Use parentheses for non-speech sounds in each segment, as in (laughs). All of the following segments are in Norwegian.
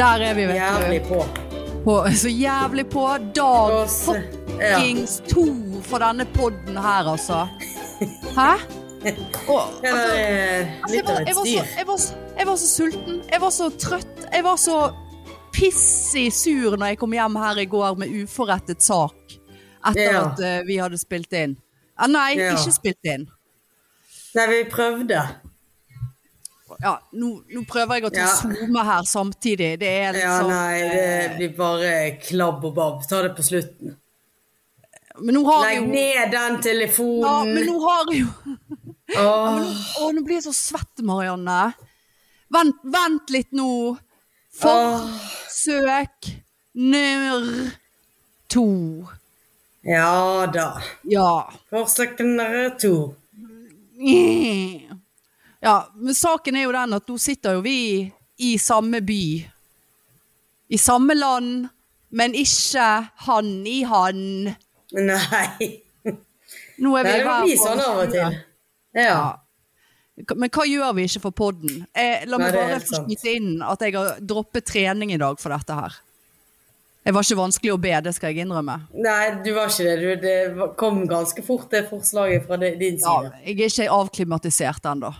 Der er vi, vet Jævlig på. du. På, så jævlig på. Dag så- ja. to for denne podden her, altså. Hæ? Og, altså, altså, jeg, var, jeg, var så, jeg, var, så- jeg var så sulten. Jeg var så trøtt. Jeg var så pissig sur når jeg kom hjem her i går med uforrettet sak. Etter Ja. at uh, vi hadde spilt inn. Ah, nei, Ja. ikke spilt inn. Nei, vi prøvde. Ja, nå, nå prøver jeg å ta Ja. zoome her samtidig. Det er litt Ja, sånn nei, det blir bare klabb og babb. Ta det på slutten. Men nå har Legg jo ned den Ja, men telefonen. nå har jo (laughs) Åh, Å, nå blir jeg så svett, Marianne. Vent, vent litt nå. Forsøk Forsøk nr. to. Ja da. Ja. Forsøk nr. to. Ja, men saken er jo den at nå sitter jo vi i samme by. I samme land, men ikke han i han. Nei. Nå er vi Nei, det må hver bli på sånn av og til. Ja. Men hva gjør vi ikke for podden? Eh, la meg er bare få skyte inn at jeg har droppet trening i dag for dette her. Jeg var ikke vanskelig å be, det skal jeg innrømme. Nei, du var ikke det. Du, det kom ganske fort, det forslaget fra din side. Ja, jeg er ikke avklimatisert ennå.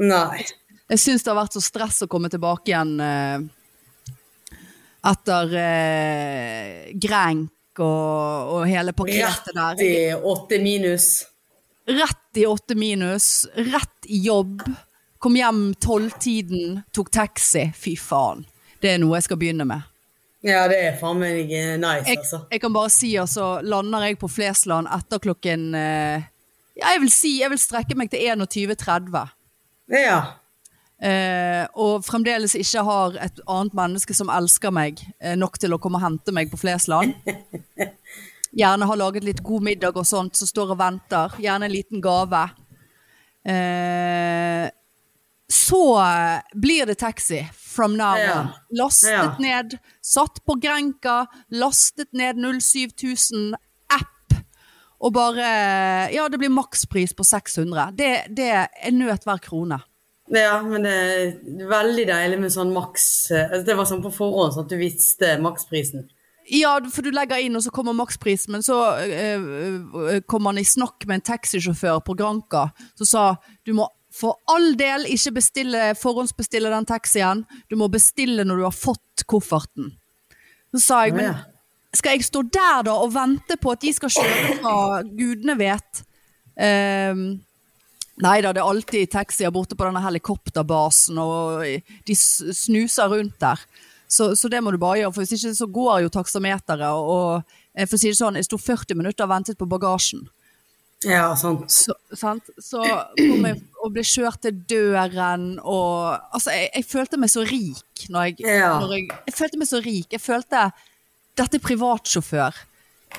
Nei. Jeg syns det har vært så stress å komme tilbake igjen eh, etter eh, Grenk og, og hele pakketet der. Rett i åtte minus. Rett i åtte minus, rett i jobb. Kom hjem tolvtiden, tok taxi. Fy faen. Det er noe jeg skal begynne med. Ja, det er faen meg eh, nice, Jeg, altså. jeg kan bare si, altså, lander jeg på Flesland etter klokken eh, Ja, jeg vil si jeg vil strekke meg til 21.30. Ja. Eh, og fremdeles ikke har et annet menneske som elsker meg eh, nok til å komme og hente meg på Flesland. (laughs) Gjerne har laget litt god middag og sånt, som står og venter. Gjerne en liten gave. Eh, så blir det taxi from now on. Lastet Ja. ned, satt på Grenka, lastet ned 07000 app. Og bare Ja, det blir makspris på 600. Det, det er nødt hver krone. ja, men det er veldig deilig med sånn maks eh, Det var sånn på forhånd, sånn at du visste maksprisen. Ja, for du legger inn, og så kommer makspris, men så eh, eh, kom han i snakk med en taxisjåfør på Granka som sa du må for all del ikke bestille, forhåndsbestille den taxien, du må bestille når du har fått kofferten. Så sa jeg, men. Skal jeg stå der da og vente på at de skal kjøre fra gudene vet? Um, Nei da, det er alltid taxier borte på denne helikopterbasen, og de snuser rundt der. Så, så det må du bare gjøre, for hvis ikke så går jo taksameteret. Og, for å si det sånn, jeg sto 40 minutter og ventet på bagasjen. Ja, sant. Så, sant? så kom jeg og ble kjørt til døren, og Altså, jeg, jeg følte meg så rik når jeg, Ja. når jeg Jeg følte meg så rik. Jeg følte Dette er privatsjåfør.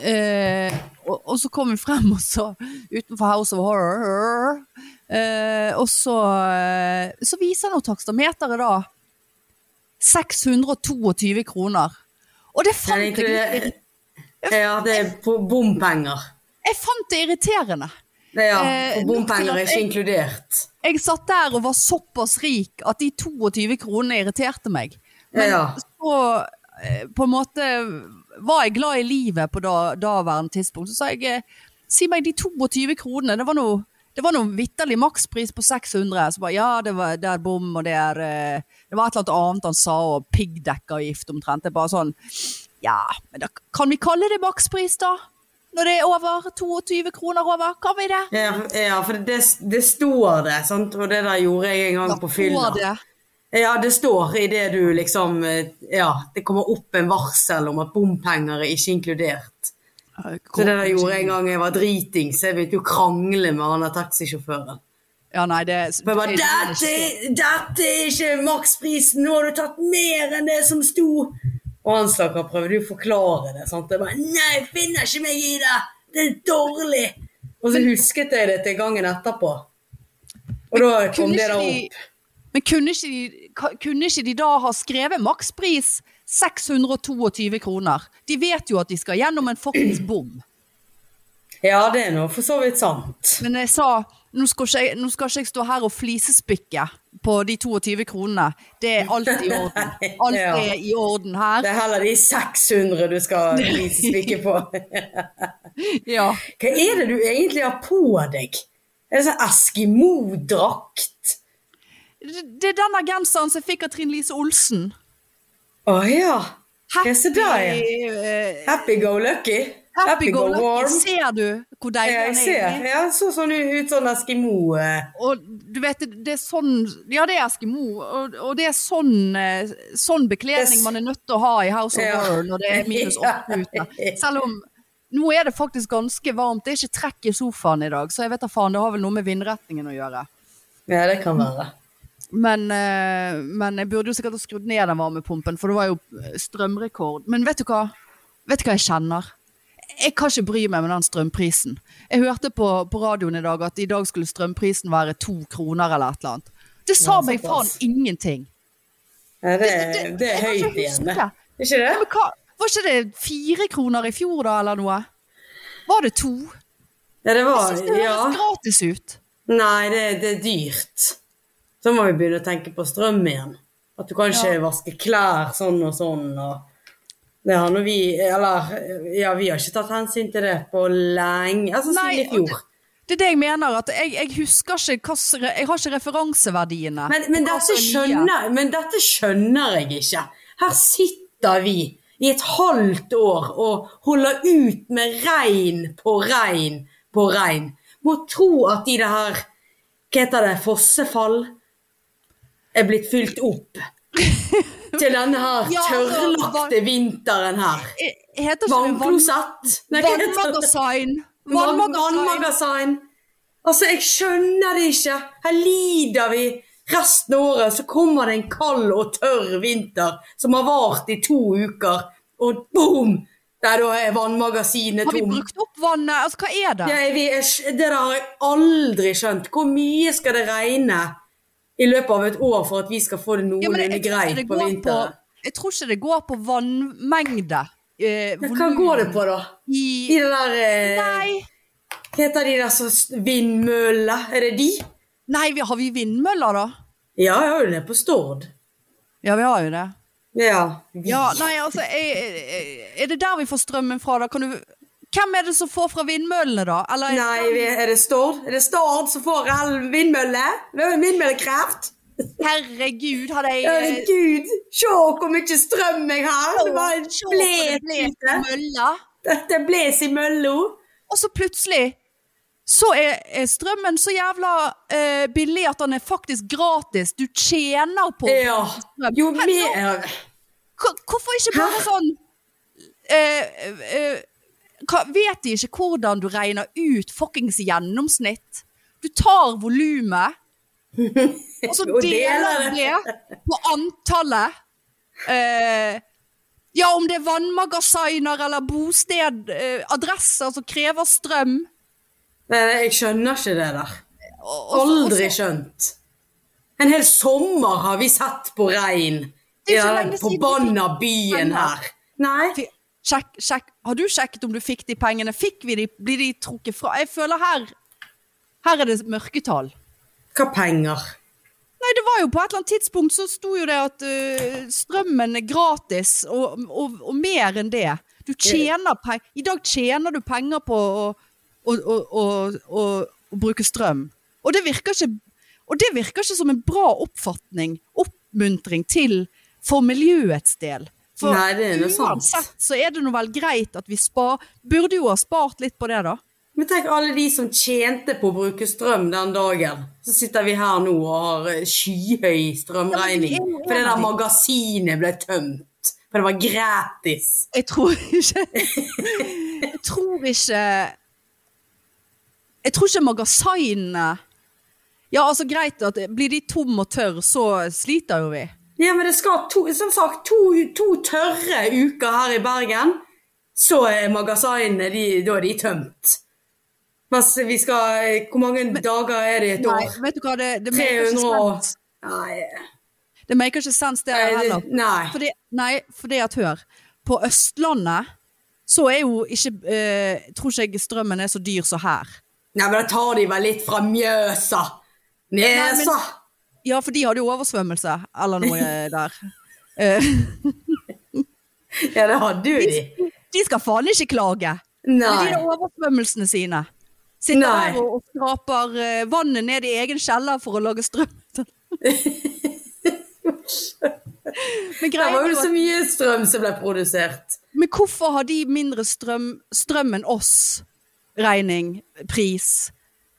Eh, og, og så kom vi frem, og så utenfor House of Horror. Eh, og så, eh, så viser nå takstameteret da 622 kroner. Og det fant jeg, ikke ja, det er på bompenger. jeg fant det irriterende. Ja, Eh, og bompenger er ikke inkludert. Jeg satt der og var såpass rik at de 22 kronene irriterte meg. Men Ja. så på en måte var jeg glad i livet på da, daværende tidspunkt. Så sa jeg eh, si meg de 22 kronene, det var noe det var noe vitterlig makspris på 600. Så bare ja, det, var, det er bom, og det er eh, Det var et eller annet han sa, og piggdekkavgift omtrent. Det er bare sånn Ja, men da kan vi kalle det makspris, da? Når det er over 22 kroner over, kan vi det? Ja, ja for det, det står det, sant? og det der gjorde jeg en gang Da på fylla. Det. Ja, det står i det du liksom eh, Ja, det kommer opp en varsel om at bompenger er ikke inkludert. Så det der gjorde jeg en gang jeg var driting, så jeg begynte jo å krangle med han taxisjåføren. Ja, nei, det jeg bare, dette, dette er ikke maksprisen, nå har du tatt mer enn det som sto. Og han stakkar prøvde jo å forklare det. sant? Jeg bare, nei, jeg finner ikke meg i det, det er dårlig. Og så husket jeg det til gangen etterpå. Og da kom det da opp. Men kunne ikke, de, kunne ikke de da ha skrevet makspris 622 kroner? De vet jo at de skal gjennom en fuckings bom. Ja, det er nå for så vidt sant. Men jeg sa nå skal, ikke jeg, nå skal ikke jeg stå her og flisespikke på de 22 kronene. Det er alt i orden. (laughs) Alt er i orden her. Det er heller de 600 du skal flisespikke på. (laughs) Ja. Hva er det du egentlig har på deg? Er det sånn Eskimo-drakt? Det, er denne genseren som jeg fikk av Trine Lise Olsen. Å ja. Ja, se der, ja. eh, Happy go lucky. Happy go lucky. warm. Ser du hvor deilig Ja, jeg ser. er? Ja, så sånn ut sånn Eskimo. eh. Og du vet, det- er sånn Ja, det er Eskimo. Og, og det er sånn, eh, sånn bekledning Yes. man er nødt til å ha i House of Ja. World når det er minus (laughs) åtte ute. Selv om nå er det faktisk ganske varmt. Det er ikke trekk i sofaen i dag, så jeg vet da faen, det har vel noe med vindretningen å gjøre. Ja, det kan være. Men, eh, men jeg burde jo sikkert ha skrudd ned den varmepumpen, for det var jo eh, strømrekord. Men vet du hva? Vet du hva jeg kjenner? Jeg kan ikke bry meg med den strømprisen. Jeg hørte på, på radioen i dag at i dag skulle strømprisen være to kroner eller et eller annet. Det sa meg faen ingenting. Ja, det, det- det er høyt igjen, det. det. Ikke Ja, det? hva, var ikke det fire kroner i fjor da, eller noe? Var det to? Ja, det Jeg synes det Ja. høres gratis ut. Nei, det, det er dyrt. Så må vi begynne å tenke på strøm igjen. At du kan ikke vaske klær sånn og sånn. og det har nå vi Eller ja, vi har ikke tatt hensyn til det på lenge. Altså siden i fjor. Det er det jeg mener, at jeg, jeg husker ikke hva Jeg har ikke referanseverdiene. Men, men, dette nye. skjønner, men dette skjønner jeg ikke. Her sitter vi i et halvt år og holder ut med regn på regn på regn. Må tro at de det her Hva heter det? Fossefall er blitt fylt opp. (laughs) Til denne her Ja, tørrlagte vinteren her. Eh, det Vannklosett. Det? vannmagasin? Vannmagasin. Altså, jeg skjønner det ikke. Her lider vi resten av året, så kommer det en kald og tørr vinter som har vart i to uker, og boom! Der da er vannmagasinet tomt. Har vi brukt opp vannet? Altså, hva er det? Ja, vi, det der har jeg aldri skjønt. Hvor mye skal det regne i løpet av et år for at vi skal få det noenlunde ja, greit på vinteren? jeg tror ikke det går på vannmengde. Eh, Ja, Hva går det på, da? I, I, der eh, nei, heter de der så vindmøller? Er det de? nei, vi- har vi vindmøller, da? Ja, jeg har jo det på Stord. Ja, vi har jo det. Ja. Ja, nei, altså, er, er det der vi får strømmen fra, da? Kan du Hvem er det som får fra vindmøllene, da? Eller er Nei, er det Stord? Er det Stord som får all vindmølle? Det Vindmøllekraft? Herregud, jeg eh, Herregud, se hvor mye strøm jeg har! Det var en det bles i mølla. Dette bles i mølla. Og så plutselig så er, er strømmen så jævla uh, billig at den er faktisk gratis. Du tjener på Ja. strøm. Jo mer Hvorfor ikke bare sånn uh, hva, Vet de ikke hvordan du regner ut fuckings gjennomsnitt? Du tar volumet, og så (laughs) deler du det på antallet. Eh, ja, om det er vannmagasiner eller bosted, eh, adresser som krever strøm. Nei, jeg skjønner ikke det der. Aldri skjønt. En hel sommer har vi sett på regn Ja, på fikk byen her. Nei. Sjekk, sjekk. Har du sjekket om du fikk de pengene? Fikk vi de? Blir de trukket fra? Jeg føler her Her er det mørketall. Hva penger? Nei, det var jo på et eller annet tidspunkt så sto jo det at uh, strømmen er gratis, og, og, og mer enn det. Du tjener penger I dag tjener du penger på å, å, å, å, bruke strøm. Og det ikke Og det virker ikke som en bra oppfatning, oppmuntring til for miljøets del. For Nei, det er noe sant. så er det nå vel greit at vi spar Burde jo ha spart litt på det, da. Men tenk alle de som tjente på å bruke strøm den dagen. Så sitter vi her nå og har eh, skyhøy strømregning. For det der magasinet ble tømt. For det var gratis. Jeg tror ikke Jeg tror ikke Jeg tror ikke magasinene Ja, altså greit at blir de tom og tørr, så sliter jo vi. Ja, men det skal to, som sagt to, to tørre uker her i Bergen. Så er magasinene de, da er de tømt. Mens vi skal Hvor mange dager er det i et Nei, år? vet du hva, det, det ikke 300 år? Nei. Det maker ikke sens, det Nei, heller. nei. Fordi, nei, fordi at hør. På Østlandet så er jo ikke eh, Tror ikke jeg strømmen er så dyr som her. Nei, men da tar de vel litt fra Mjøsa. Mjøsa! Ja, for de hadde jo oversvømmelse, eller noe (laughs) der. Ja, det hadde jo de. de skal faen ikke klage. Nei. de der oversvømmelsene sine. Sitter Nei. der og, og skraper eh, vannet ned i egen kjeller for å lage strøm. (laughs) Men, Det var jo så mye strøm som ble produsert. men hvorfor har de mindre strøm, strøm enn oss? Regning, pris.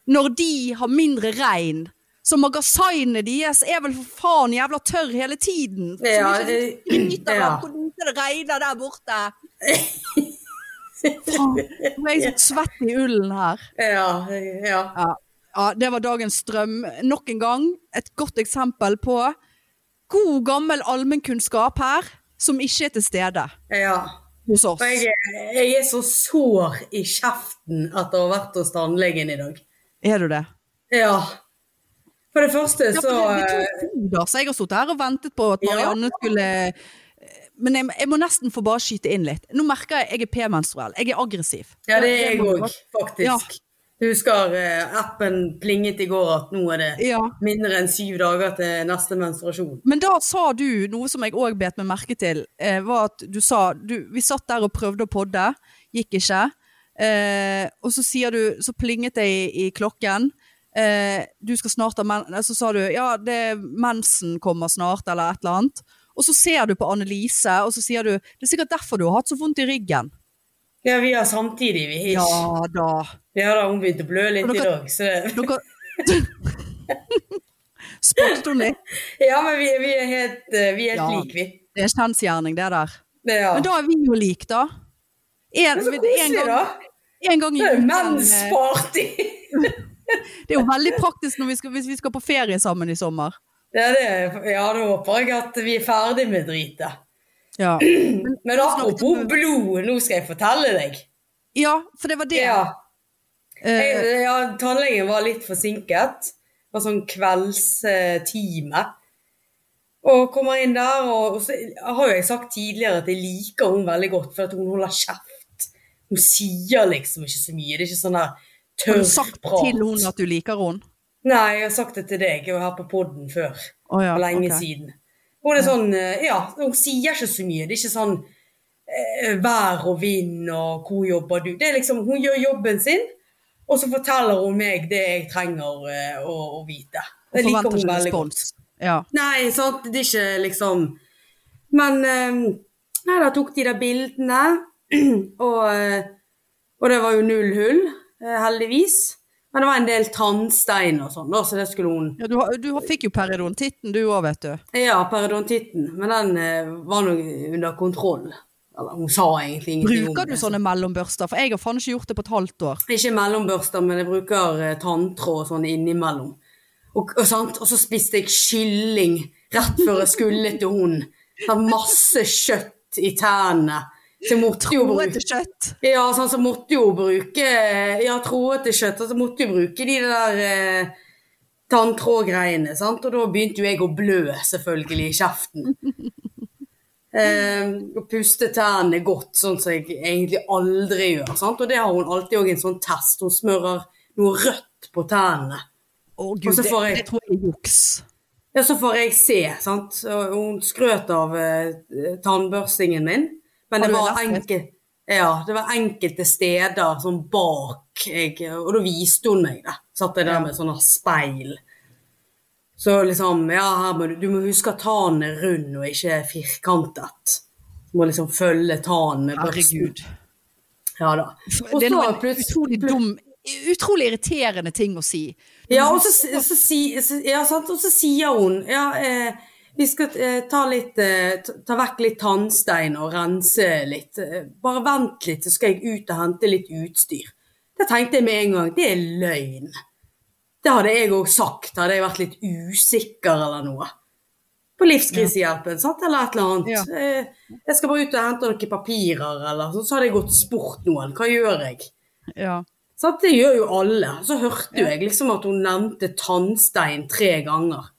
Når de har mindre regn. Så magasinene deres er vel for faen jævla tørr hele tiden. Så Ja, ikke nyter ja. av hvor lite det regner der borte. Faen, nå er jeg så svett i ullen her. Ja, ja. Ja, ja, det var dagens strøm. Nok en gang et godt eksempel på god gammel allmennkunnskap her, som ikke er til stede ja. Jeg, jeg er så sår i kjeften etter å ha vært hos tannlegen i dag. Er du det? Ja. For det første så ja, det, det eh, to så jeg har sittet her og ventet på at Marianne skulle Men jeg, jeg må nesten få bare skyte inn litt. Nå merker jeg at jeg er p-menstruell. Jeg er aggressiv. Ja, det er jeg òg, faktisk. Ja. Du husker eh, appen plinget i går at nå er det Ja. mindre enn syv dager til neste menstruasjon. Men da sa du noe som jeg òg bet meg merke til. Eh, var at du sa du, Vi satt der og prøvde å podde, gikk ikke. Eh, og så sier du Så plinget det i, i klokken. Eh, du skal snart ha men... Så sa du ja, det, mensen kommer snart, eller et eller annet. Og så ser du på Annelise, og så sier du det er sikkert derfor du har hatt så vondt i ryggen. Ja, vi har samtidig, vi. Ja da. Ja da, hun begynte å blø litt i dag, så det (laughs) Dere Spottet hun litt? Ja, men vi, vi er helt, eh, vi er helt Ja. like, vi. Det er kjensgjerning, det der. Ja. Men da er vi jo like, da. En, Men så koselig, da. en gang i Det er uken. eh, mensparty! (laughs) Det er jo veldig praktisk vi skal, hvis vi skal på ferie sammen i sommer. Ja, det, ja, da håper jeg at vi er ferdig med dritet. Ja, (clears throat) Men apropos blod, nå skal jeg fortelle deg. ja for det var det. Ja, Eh, jeg, ja tannlegen var litt forsinket. Det var sånn kveldstime. Og kommer inn der, og, og så har jo jeg sagt tidligere at jeg liker hun veldig godt, for at hun holder kjeft. Hun sier liksom ikke så mye. Det er ikke sånn der har du sagt prat. til hun at du liker henne? Nei, jeg har sagt det til deg. Jeg var her på podden før. Oh, ja, for lenge okay. siden. Hun er sånn, eh, ja, hun sier ikke så mye. Det er ikke sånn eh, vær og vind og hvor jobber du. Det er liksom, hun gjør jobben sin, og så forteller hun meg det jeg trenger eh, å, å vite. Det liker hun veldig godt. Ja. Nei, sant, det er ikke liksom Men Nei, da tok de der bildene, (clears throat) og, og det var jo null hull, heldigvis. Men det var en del tannstein og sånn, så det skulle hun ja du, du fikk jo periodontitten du òg, vet du. Ja, periodontitten, men den eh, var nå under kontroll. Eller hun sa egentlig ingenting om Bruker du sånne mellombørster? For jeg har faen ikke gjort det på et halvt år. Ikke mellombørster, men jeg bruker eh, tanntråd sånn innimellom. Og, og, og så spiste jeg kylling rett før jeg skulle til hun. Masse kjøtt i tennene. Så jeg måtte jo bruke Troete kjøtt. Ja, sånn, så måtte jo bruke Ja, troete kjøtt. Og så måtte jo bruke de der eh, tanntrådgreiene, sant. Og da begynte jo jeg å blø, selvfølgelig, i kjeften. (laughs) Eh, og puste tennene godt, sånn som jeg egentlig aldri gjør. Sant? Og det har hun alltid òg en sånn test. Hun smører noe rødt på tennene. Å gud, så det, får jeg- det tror jeg er juks. Ja, så får jeg se, sant. Og hun skrøt av eh, tannbørstingen min, men det var, lest enkel, ja, det var enkelte steder sånn bak jeg, Og da viste hun meg det. Satt jeg der med sånne speil. Så liksom, ja, må du, du må huske at tanen er rund og ikke firkantet. Du må liksom følge tanen med. Herregud. Ja da. Og Det er så noe utrolig dum, utrolig irriterende ting å si. Ja, og så, så, så, ja, og så sier hun ja, eh, vi skal eh, ta, litt, eh, ta, vekk litt tannstein og rense litt. Eh, bare vent litt, så skal jeg ut og hente litt utstyr. Det tenkte jeg med en gang. Det er løgn. Det hadde jeg òg sagt, hadde jeg vært litt usikker eller noe. På livskrisehjelpen, sant, eller et eller annet. Ja. Jeg skal bare ut og hente noen papirer, eller sånn. Så hadde jeg gått spurt noen. Hva gjør jeg? Ja. Sant? Det gjør jo alle. Så hørte jo jeg liksom at hun nevnte tannstein tre ganger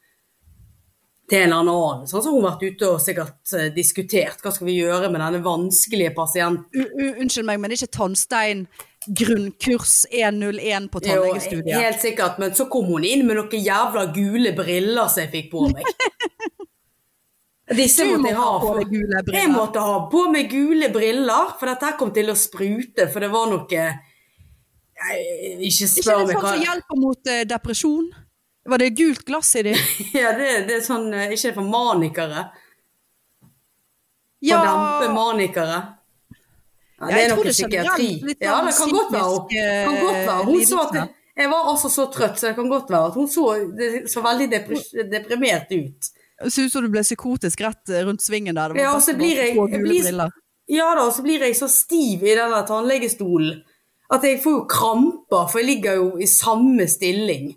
til en eller annen. Sånn, så har hun vært ute og sikkert eh, diskutert hva skal vi gjøre med denne vanskelige pasienten. Unnskyld meg, men det ikke tannstein grunnkurs 101 på Jo, helt sikkert, men så kom hun inn med noen jævla gule briller som jeg fikk på meg. (laughs) Disse måtte jeg ha For, jeg måtte ha på meg gule briller, for dette her kom til å sprute, for det var noe jeg, Ikke Ikke spør det meg sånn hva som hjelper mot eh, depresjon? Var det gult glass i de? (laughs) Ja, det, det er sånn eh, Ikke for manikere? For Ja, dempe manikere? Ja, det er noe psykiatri. Ja, det kan godt være. Kan godt være. Hun så at jeg, var altså så trøtt, så det kan godt være at hun så, så veldig deprimert ut. Det ser ut som du ble psykotisk rett eh, rundt svingen der. Det var Ja, og så blir jeg- jeg blir- Ja da, så blir jeg så stiv i den tannlegestolen at jeg får jo kramper, for jeg ligger jo i samme stilling.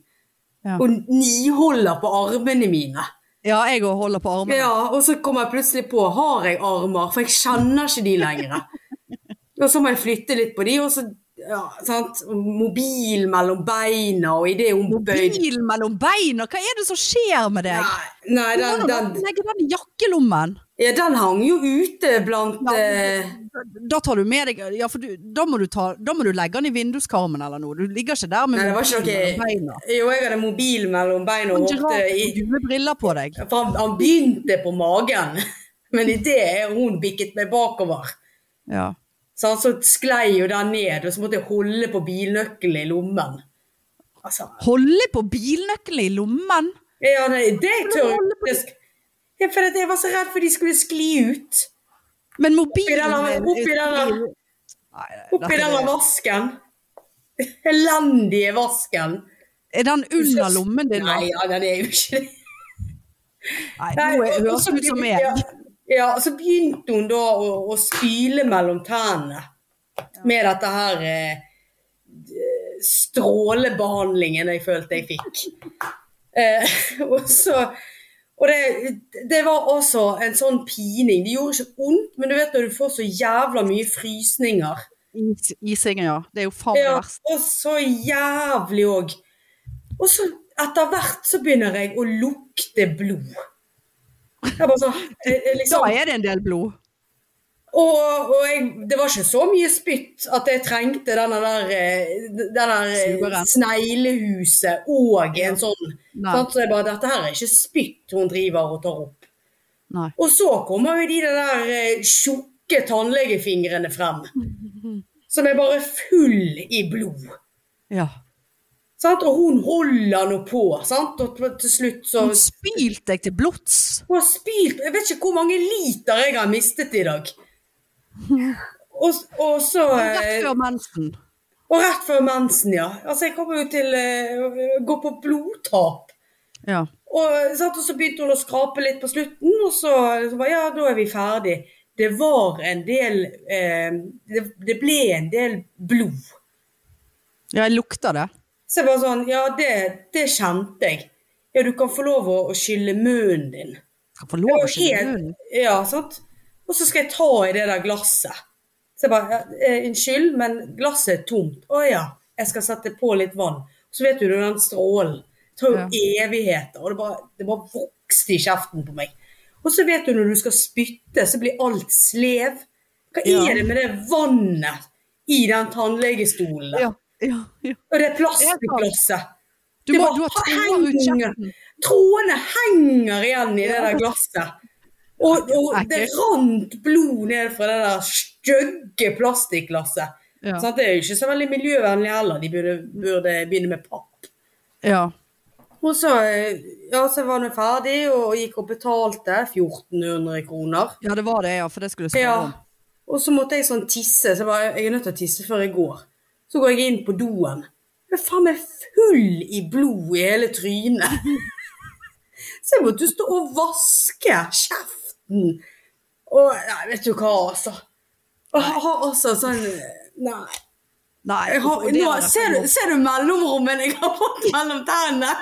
Ja. Og niholder på armene mine. Ja, jeg òg holder på armene. Ja, og så kommer jeg plutselig på, har jeg armer? For jeg kjenner ikke de lenger. (laughs) Og så må jeg flytte litt på de, og så, ja, sant, mobil mellom beina, og i det hun bøyd... Mobil mellom beina, hva er det som skjer med deg? Nei, nei den, den, legge den i jakkelommen. ja, den hang jo ute blant... Ja, eh, Da tar du med deg Ja, for du, da, må du ta, da må du legge den i vinduskarmen eller noe. Du ligger ikke der med Nei, det var ikke mobilen mellom beina. Jo, jeg hadde mobil mellom beina og har gule briller på deg. For han, han begynte på magen, (laughs) men idet hun bikket meg bakover, Ja. Så, så sklei jo den ned, og så måtte jeg holde på bilnøkkelen i lommen. Altså, Holde på bilnøkkelen i lommen? ja, nei, det tør jeg ja, for jeg var så redd for de skulle skli ut. Men mobilen Oppi den- oppi denne vasken. Elendige vasken. Er den under lommen din? Nei, ja, den er jo ikke det. Nei, nå høres ut som meg. Ja, så begynte hun da å, å spyle mellom tennene med dette her eh, strålebehandlingen jeg følte jeg fikk. Eh, (laughs) og så og det, det var også en sånn pining. Det gjorde ikke vondt, men du vet når du får så jævla mye frysninger. Is, isingen, ja. Det er jo faen Ja, verst. og så jævlig òg. Og så etter hvert så begynner jeg å lukte blod. Sånn, jeg, jeg liksom, Da er det en del blod. og og jeg, det var ikke så mye spytt at jeg trengte denne der, eh, denne eh, sneglehuset og en sånn. Så jeg bare, dette her er ikke spytt hun driver og tar opp. Nei. Og så kommer jo de der eh, tjukke tannlegefingrene frem. (laughs) Som er bare full i blod. Ja. Sant? Og hun holder nå på. Sant? Og til- slutt så Hun spylte deg til blods. Hun har spylt Jeg vet ikke hvor mange liter jeg har mistet i dag. (laughs) Og, og så Rett eh, før mensen. Og rett før mensen, ja. Altså, jeg kommer jo til eh, å gå på blodtap. Ja. Og, sant? og så begynte hun å skrape litt på slutten, og så, så bare Ja, da er vi ferdig. Det var en del eh, det, det ble en del blod. ja, jeg lukter det. Så jeg bare sånn Ja, det, det kjente jeg. Ja, du kan få lov å, å skylle munnen din. Kan få lov å skylle munnen. Ja, sant. Og så skal jeg ta i det der glasset. Så jeg bare, ja, eh, unnskyld, men glasset er tomt. Å ja, jeg skal sette på litt vann. Så vet du den strålen. Det tar jo evigheter, og det bare, det bare vokste i kjeften på meg. Og så vet du når du skal spytte, så blir alt slev. Hva Ja. er det med det vannet i den tannlegestolen? Ja, ja, ja. Og det er Du, Det må, bare du har tråder henger. Trådene henger igjen i det der glasset. Og, og det rant blod ned fra det der stygge plastikkglasset. Ja. Sant? det er jo ikke så veldig miljøvennlig heller. De burde, burde begynne med papp. Ja. Og så, eh, ja, så var vi ferdig og gikk og betalte 1400 kroner. ja, det var det, ja. For det skulle jeg spørre Ja. Og så måtte jeg sånn tisse, så jeg bare, jeg er nødt til å tisse før jeg går. Så går jeg inn på doen. Jeg er faen meg full i blod i hele trynet. (laughs) Så jeg måtte stå og vaske kjeften. Og nei, vet du hva, altså. Jeg har altså sånn Nei. Nei, har, nå, ser, du, ser du mellomrommet jeg har fått mellom tennene?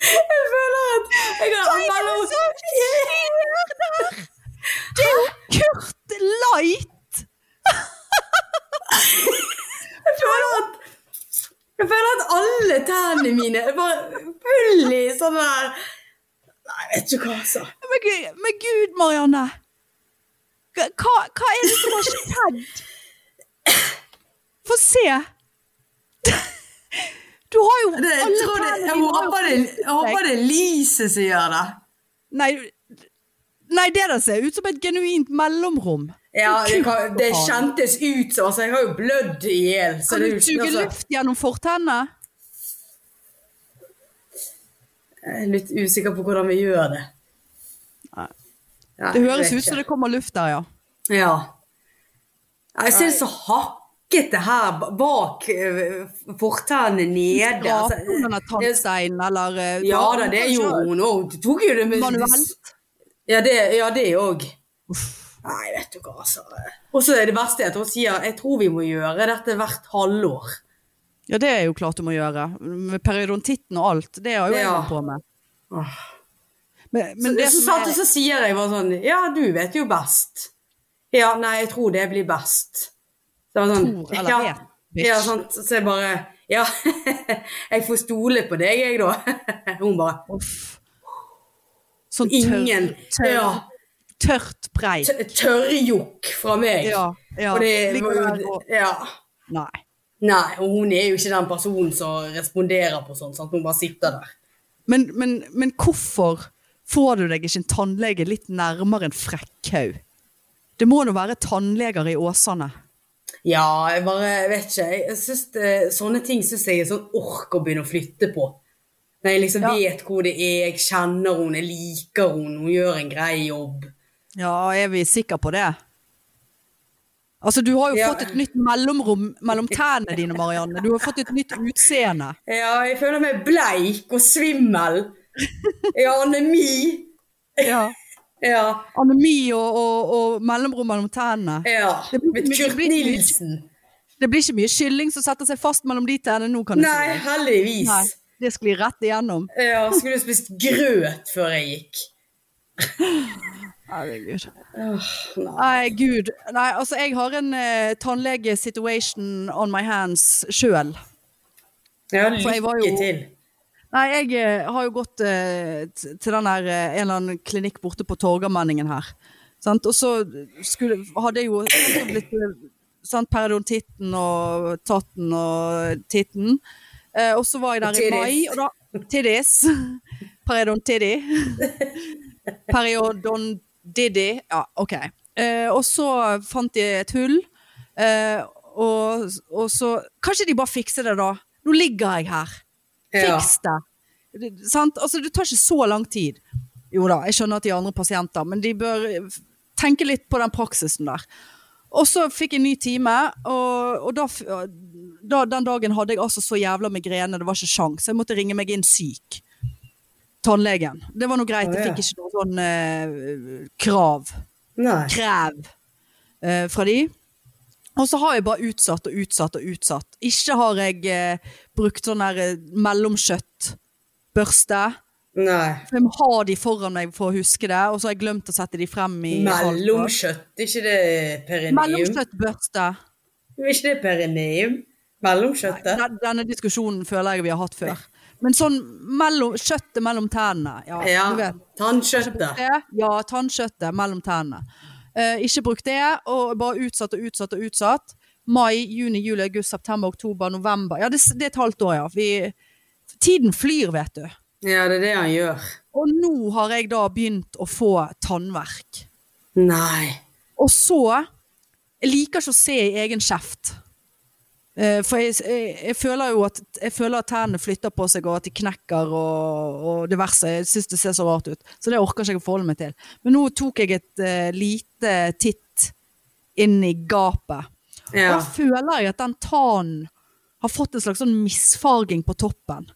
Jeg føler at jeg har mellom... Det er jo Kurt Light! (laughs) Jeg føler at Jeg føler at alle tærne mine er bare full i sånn der Nei, vet du hva, altså. Men, men gud, Marianne. Hva, hva er det som har skjedd? Få se! Du har jo Det, alle tærne det, tennene jeg, dine håper det, jeg håper det er lyset som gjør det. Nei, nei, det der ser ut som et genuint mellomrom. Ja, det, kan, det kjentes ut som altså, Jeg har jo blødd i hjel. Kan du suge altså, luft gjennom fortennene? Jeg er litt usikker på hvordan vi gjør det. Nei. Det høres ut som det kommer luft der, ja. Ja. Jeg ser så hakkete her bak eh, fortennene nede. Skrape altså, om denne tannsteinen, eller eh, Ja da, det gjorde hun òg. Du tok jo det med Manuelt. Ja, det ja, det òg. Nei, vet du hva, altså. Og så er det verste at hun sier jeg tror vi må gjøre dette hvert halvår. Ja, det er jo klart du må gjøre. Med periodontitten og alt. Det har jo jeg Ja. på med. Åh. Men, Så, det så, er så sier jeg bare sånn Ja, du vet jo best. Ja, nei, jeg tror det blir best. Det var sånn, Tor eller ja, vet. Ja, sant. Så jeg bare Ja, (laughs) jeg får stole på deg, jeg, da. (laughs) Hun bare Uff. Sånn tørr, Ingen tørr, Ja. Tørt preik. Tørrjokk fra meg. Ja, ja. Og det og- Ja. Nei. Nei, og hun er jo ikke den personen som responderer på sånt. Sant? Hun bare sitter der. Men, men, men hvorfor får du deg ikke en tannlege litt nærmere en Frekkhaug? Det må nå være tannleger i Åsane. Ja, jeg bare vet ikke. Jeg synes det, Sånne ting syns jeg er sånn ork å begynne å flytte på. Når jeg liksom Ja. vet hvor det er, jeg kjenner henne, jeg liker henne, hun gjør en grei jobb. Ja, er vi sikre på det? Altså, du har jo Ja. fått et nytt mellomrom mellom tennene dine, Marianne. Du har fått et nytt utseende. Ja, jeg føler meg bleik og svimmel. Jeg har anemi. Ja. (laughs) Ja, Anemi og, og, og mellomrom mellom tennene. ja. Det blir- Kurt blir- Nilsen. Det blir ikke mye kylling som setter seg fast mellom de tennene nå, kan du Nei, heldigvis. Nei, det sklir rett igjennom. Ja, skulle spist grøt før jeg gikk. (laughs) Herregud. Oh, nei. Nei, gud. Nei, altså, jeg har en uh, tannlege-situation on my hands sjøl. Ja, lykke til. Nei, jeg eh, har jo gått uh, til den der, uh, en eller annen klinikk borte på Torgallmenningen her. Sant? Og så skulle, hadde jeg jo blitt sant, periodontitten og tatten og titten. Og så var jeg der i mai, og da Tiddis. Periodontiddy. (laughs) Periodontiddy. Ja, OK. Eh, og så fant de et hull, eh, og, og så Kanskje de bare fikser det, da. Nå ligger jeg her. Fiks det. Det- Sant? Altså, det tar ikke så lang tid. Jo da, jeg skjønner at de er andre pasienter, men de bør tenke litt på den praksisen der. Og så fikk jeg en ny time, og, og da, da, den dagen hadde jeg altså så jævla migrene, det var ikke sjans. Jeg måtte ringe meg inn syk. Tannlegen. Det var noe greit, jeg fikk ikke noe sånn eh, krav Nei. krev eh, fra de. Og så har jeg bare utsatt og utsatt og utsatt. Ikke har jeg eh, brukt sånn der eh, mellomkjøttbørste. Nei. For jeg må ha de foran meg for å huske det, og så har jeg glemt å sette de frem i Mellomkjøtt, er ikke det perineum? Mellomkjøttbørste. Er ikke det perineum? Mellomkjøttet? Den- Denne diskusjonen føler jeg vi har hatt før. Men sånn mellom, kjøttet mellom tennene. Ja, Ja. du vet. Tannkjøttet. Ja, tannkjøttet mellom tennene. Eh, ikke brukt det, og bare utsatt og utsatt og utsatt. Mai, juni, juli, august, september, oktober, november. Ja, det, det er et halvt år, ja. Vi, tiden flyr, vet du. Ja, det er det han gjør. Og nå har jeg da begynt å få tannverk. Nei. Og så Jeg liker ikke å se i egen kjeft. Eh, For jeg, jeg, jeg føler jo at Jeg føler at tennene flytter på seg, og at de knekker og, og diverse. Jeg syns det ser så rart ut. Så det orker ikke jeg å forholde meg til. Men nå tok jeg et uh, lite titt inn i gapet. Og da føler jeg at den tannen har fått en slags sånn misfarging på toppen.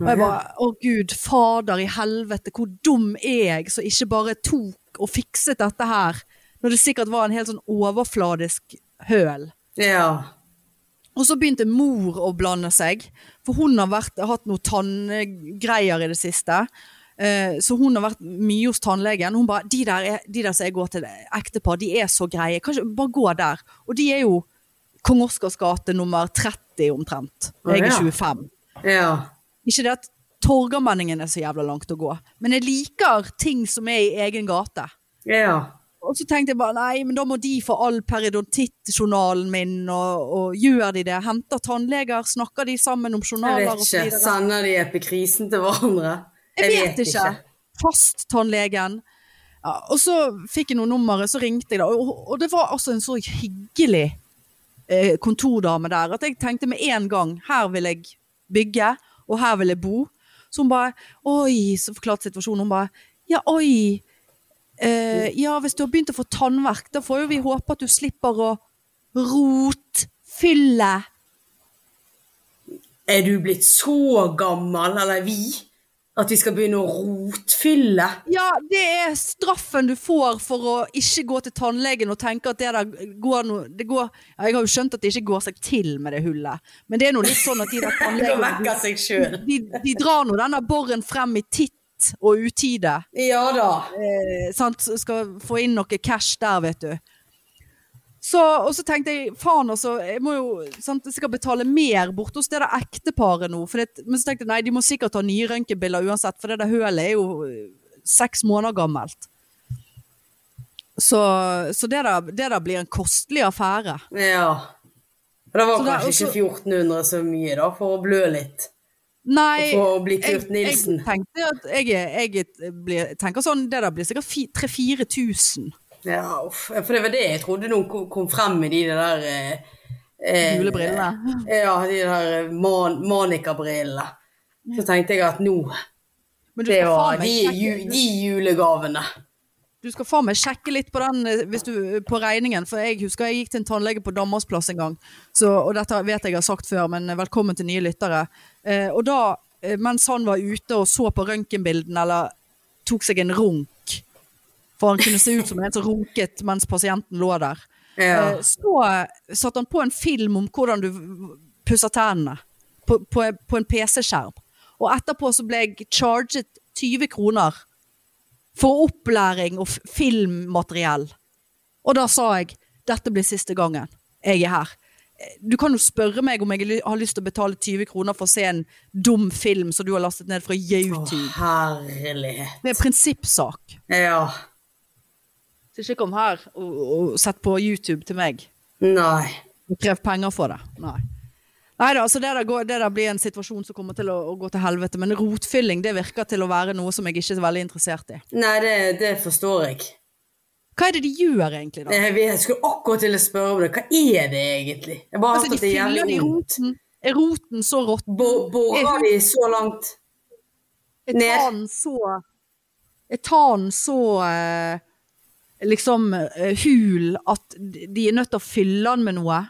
Og jeg bare Å gud, fader i helvete, hvor dum er jeg som ikke bare tok og fikset dette her, når det sikkert var en helt sånn overfladisk høl. Ja. Og så begynte mor å blande seg, for hun har vært, hatt noen tanngreier i det siste. Eh, Så hun har vært mye hos tannlegen. Hun bare, de der, er, de der som jeg går til ektepar, de er så greie. Kanskje bare gå der. Og de er jo Kong Oscars gate nummer 30 omtrent. Jeg er ja. 25. Ja. Ikke det at Torgallmenningen er så jævla langt å gå, men jeg liker ting som er i egen gate. Ja. Og så tenkte jeg bare nei, men da må de få all periodontittjournalen min, og, og gjør de det? Henter tannleger, snakker de sammen om journaler? Jeg vet ikke. Sender de epikrisen til hverandre? Jeg vet ikke. Fasttannlegen. Ja, og så fikk jeg noen nummeret, så ringte jeg da. Og, og det var altså en så hyggelig eh, kontordame der at jeg tenkte med en gang her vil jeg bygge, og her vil jeg bo. Så hun bare Oi, så forklarte situasjonen. Hun bare Ja, oi. Eh, ja, hvis du har begynt å få tannverk, da får jo vi håpe at du slipper å rotfylle. Er du blitt så gammel, eller vi, at vi skal begynne å rotfylle? Ja, det er straffen du får for å ikke gå til tannlegen og tenke at det der går noe det går, ja, Jeg har jo skjønt at det ikke går seg til med det hullet, men det er nå litt sånn at de der (laughs) tannlegene de, de, de drar nå denne borren frem i titt og utide. Ja da. Eh, sant? Skal få inn noe cash der, vet du. Så, og så tenkte jeg faen altså, jeg må jo sant, jeg skal betale mer borte hos det der ekteparet nå. Det, men så tenkte jeg nei, de må sikkert ta nye røntgenbilder uansett, for det der hølet er jo eh, seks måneder gammelt. Så, så det, der, det der blir en kostelig affære. Ja. Og det var Så kanskje der, også- ikke 1400 så mye, da, for å blø litt. Nei, jeg, jeg tenkte at jeg, jeg blir, tenker sånn, det der blir sikkert 3000-4000 Ja, uff. For det var det jeg trodde noen kom- frem med de der eh, eh, brillene. Ja, de der man, manikabrillene. Så tenkte jeg at nå Men du Det var de, ju, de julegavene. du skal faen meg sjekke litt på den eh, du, på regningen, for jeg husker jeg gikk til en tannlege på Danmarksplass en gang, så, og dette vet jeg har sagt før, men velkommen til nye lyttere. Eh, og da, eh, mens han var ute og så på røntgenbildene, eller tok seg en runk, for han kunne se ut som en som runket mens pasienten lå der, Ja. Eh, Så satte han på en film om hvordan du pusser tennene på, på, på en PC-skjerm. Og etterpå så ble jeg charget 20 kroner for opplæring og filmmateriell. Og da sa jeg dette blir siste gangen jeg er her. Du kan jo spørre meg om jeg har lyst til å betale 20 kroner for å se en dum film som du har lastet ned fra Å, YouTube. herlighet. Det er prinsippsak. Ja. Så ikke kom her og, og sett på YouTube til meg. Nei. og krev penger for det. Nei. Nei da, altså det der, går, det der blir en situasjon som kommer til å, å gå til helvete. Men rotfylling det virker til å være noe som jeg ikke er så veldig interessert i. Nei, det, det forstår jeg. Hva er det de gjør egentlig, da? Jeg, jeg skulle akkurat til å spørre om det. Hva er det egentlig? Jeg bare Altså, de det er fyller det i roten. Er roten så rått? Borer de så langt? Er ned? så Er tanen så eh, liksom eh, hul at de er nødt til å fylle den med noe?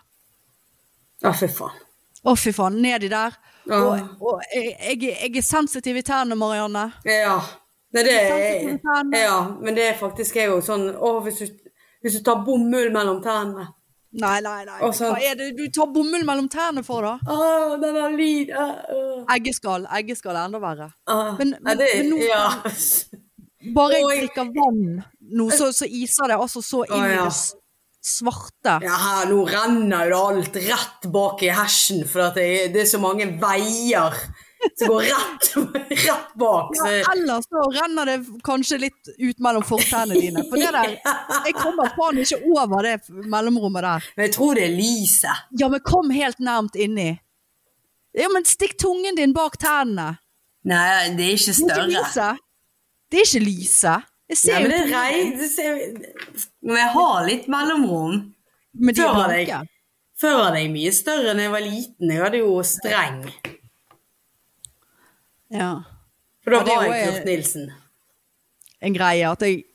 Å, fy faen. Å, fy faen. Nedi der. Ja. Og, og jeg, jeg er sensitiv i tærne, Marianne. Ja. Nei, det er, ja, men det er faktisk jeg òg sånn Å, hvis du, hvis du tar bomull mellom tennene Nei, nei, nei. Også, Hva er det du tar bomull mellom tennene for, da? Å, den har lyd Uh, uh. Eggeskall. Eggeskall er enda verre. Uh, Men- men- det, men nå- ja. Bare jeg drikker vann nå, så, så iser det altså så inn i ja. det svarte. ja, her nå renner jo det alt rett bak i hesjen, for det, er- det er så mange veier som går rett, rett bak. Så, Ja, ellers så renner det kanskje litt ut mellom fortennene dine. For det der, jeg kommer faen ikke over det mellomrommet der. men jeg tror det er lyset. Ja, men kom helt nærmt inni. Ja, men stikk tungen din bak tennene. Nei, det er ikke Det er ikke større. lyset. Det er ikke lyset. Jeg ser Nei, men det er rei, ser, Men jeg har litt mellomrom. Men de er blanke. Før hadde jeg mye større enn jeg var liten. Jeg hadde jo streng. Ja. For da var jeg Kurt Nilsen. En greie at jeg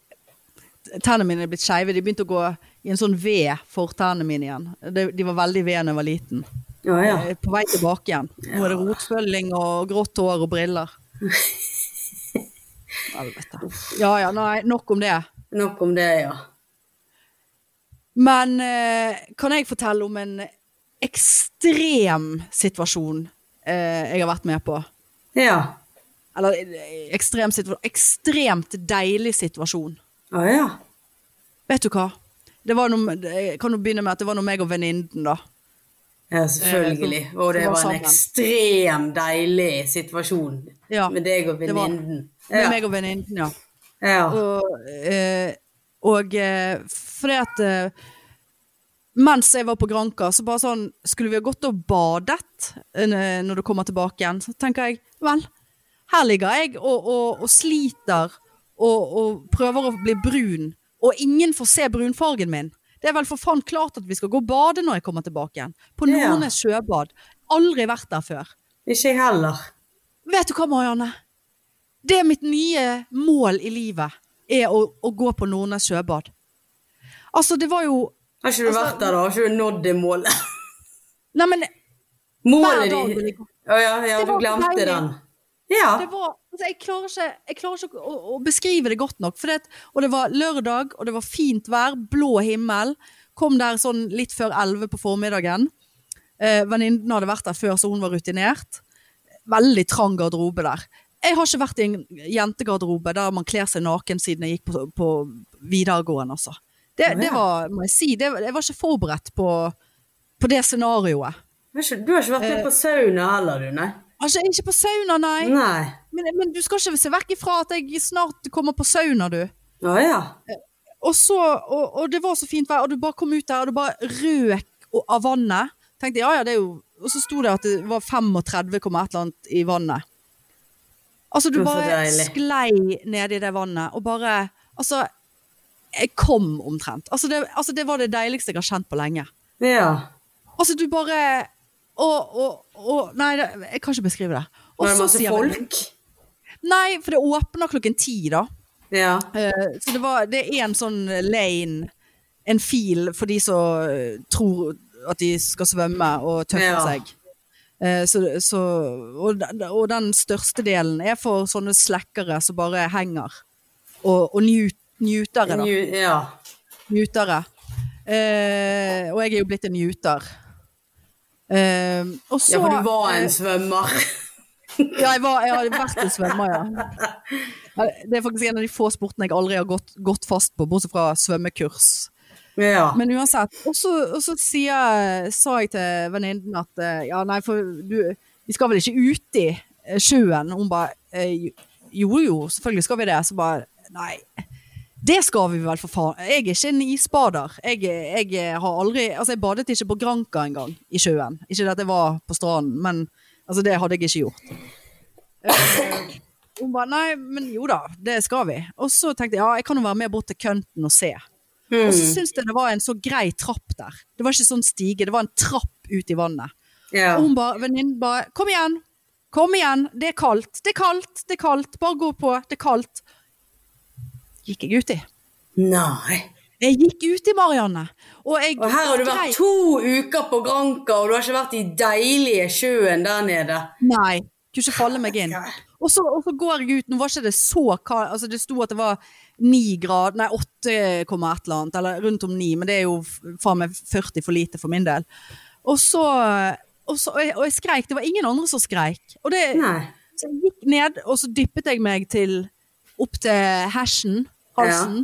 Tennene mine er blitt skeive. De begynte å gå i en sånn V, fortennene mine igjen. De, de var veldig V da jeg var liten. Ja, ja. Er På vei tilbake igjen. Nå er det rotfølging og grått hår og briller. (laughs) Helvete. Ja ja, nei, nok om det. Nok om det, ja. Men eh, kan jeg fortelle om en ekstrem situasjon eh, jeg har vært med på? Ja. Eller eh, ekstrem situasjon Ekstremt deilig situasjon. Å ja. Vet du hva? Det var noe, jeg kan jo begynne med at det var noe meg og venninnen, da. Ja, selvfølgelig. Eh, Og det var var en ekstrem deilig situasjon Ja, med deg og venninnen. Med Ja. meg og venninnen, ja. ja. Og, eh, Og eh, fordi at eh, mens jeg var på Granka, så bare sånn Skulle vi ha gått og badet eh, når du kommer tilbake igjen? Så tenker jeg vel, her ligger jeg og, og, og sliter og, og prøver å bli brun, og ingen får se brunfargen min. Det er vel for faen klart at vi skal gå og bade når jeg kommer tilbake igjen. På Ja. Nordnes sjøbad. Aldri vært der før. Ikke jeg heller. Vet du hva, Marianne? Det er mitt nye mål i livet, er å, å gå på Nordnes sjøbad. Altså, det var jo Har ikke du Altså- vært der, da? Har ikke du nådd det målet? (laughs) Nei, men Målet ditt. Å ja, ja, du glemte den. Ja. Det var, altså jeg klarer ikke, jeg klarer ikke å, å beskrive det godt nok. Det, og det var lørdag, og det var fint vær, blå himmel. Kom der sånn litt før elleve på formiddagen. Eh, Venninnen hadde vært der før, så hun var rutinert. Veldig trang garderobe der. Jeg har ikke vært i en jentegarderobe der man kler seg naken siden jeg gikk på, på videregående, altså. Det, det var, må jeg si, det, jeg var ikke forberedt på, på det scenarioet. Du har ikke vært med på sauna heller, du, nei? Altså, ikke på sauna, nei. Nei. Men, men du skal ikke se vekk ifra at jeg snart kommer på sauna, du. Å ja. Og, så, og, og det var så fint vær, og du bare kom ut der, og du bare røk av vannet. Tenkte, ja, ja, det er jo... Og så sto det at det var 35, et eller annet i vannet. Altså, du bare sklei ned i det vannet, og bare... Altså, jeg kom omtrent. Altså det, altså, det var det deiligste jeg har kjent på lenge. Ja. Altså, du bare... Og, og, og Nei, jeg kan ikke beskrive det. Og Var det masse jeg- folk? Nei, for det åpner klokken ti, da. Ja. Uh, så det, var, det er en sånn lane, en fil for de som eh, tror at de skal svømme og tøffe Ja. seg. Eh, så, så, og, og den største delen er for sånne slekkere som bare henger. Og, og njut, njutere, da. New, Ja. Newtere. Eh, og jeg er jo blitt en njuter. Eh, og så ja, for du var en svømmer. (laughs) ja, jeg, var, jeg hadde vært en svømmer, ja. (laughs) Det er faktisk en av de få sportene jeg aldri har gått, gått fast på, bortsett fra svømmekurs. Ja. Men uansett. Og så, sa jeg til venninnen at eh, ja, nei, for du, vi skal vel ikke ut i eh, sjøen? Hun bare eh, jo jo, selvfølgelig skal vi det. Så bare nei. Det skal vi vel for faen. Jeg er ikke en isbader. Jeg, jeg har aldri Altså, jeg badet ikke på Granka engang i sjøen. Ikke at jeg var på stranden, men altså, det hadde jeg ikke gjort. Eh, Hun bare nei, men jo da, det skal vi. Og så tenkte jeg ja, jeg kan jo være med bort til kønten og se. Og så Mm. syntes jeg det var en så grei trapp der. Det var ikke sånn stige, det var en trapp ut i vannet. Yeah. Og hun bare, venninnen bare, kom igjen, kom igjen, det er kaldt, det er kaldt, det er kaldt, bare gå på, det er kaldt. Gikk jeg ut i. Nei. Jeg gikk ut i Marianne. Og, jeg, Og her har du vært to uker på Granka, og du har ikke vært i deilige sjøen der nede. Nei, kunne ikke falle meg inn. Og så, og så går jeg ut, nå var ikke det så kaldt, altså det sto at det var 9 grad, nei 8, komma et eller annet, eller rundt om 9, men det er jo faen meg 40 for lite for min del. Og så, og så, og jeg, jeg skreik, det var ingen andre som skreik. Og det, Nei. så jeg gikk ned, og så dyppet jeg meg til, opp til hersen, halsen,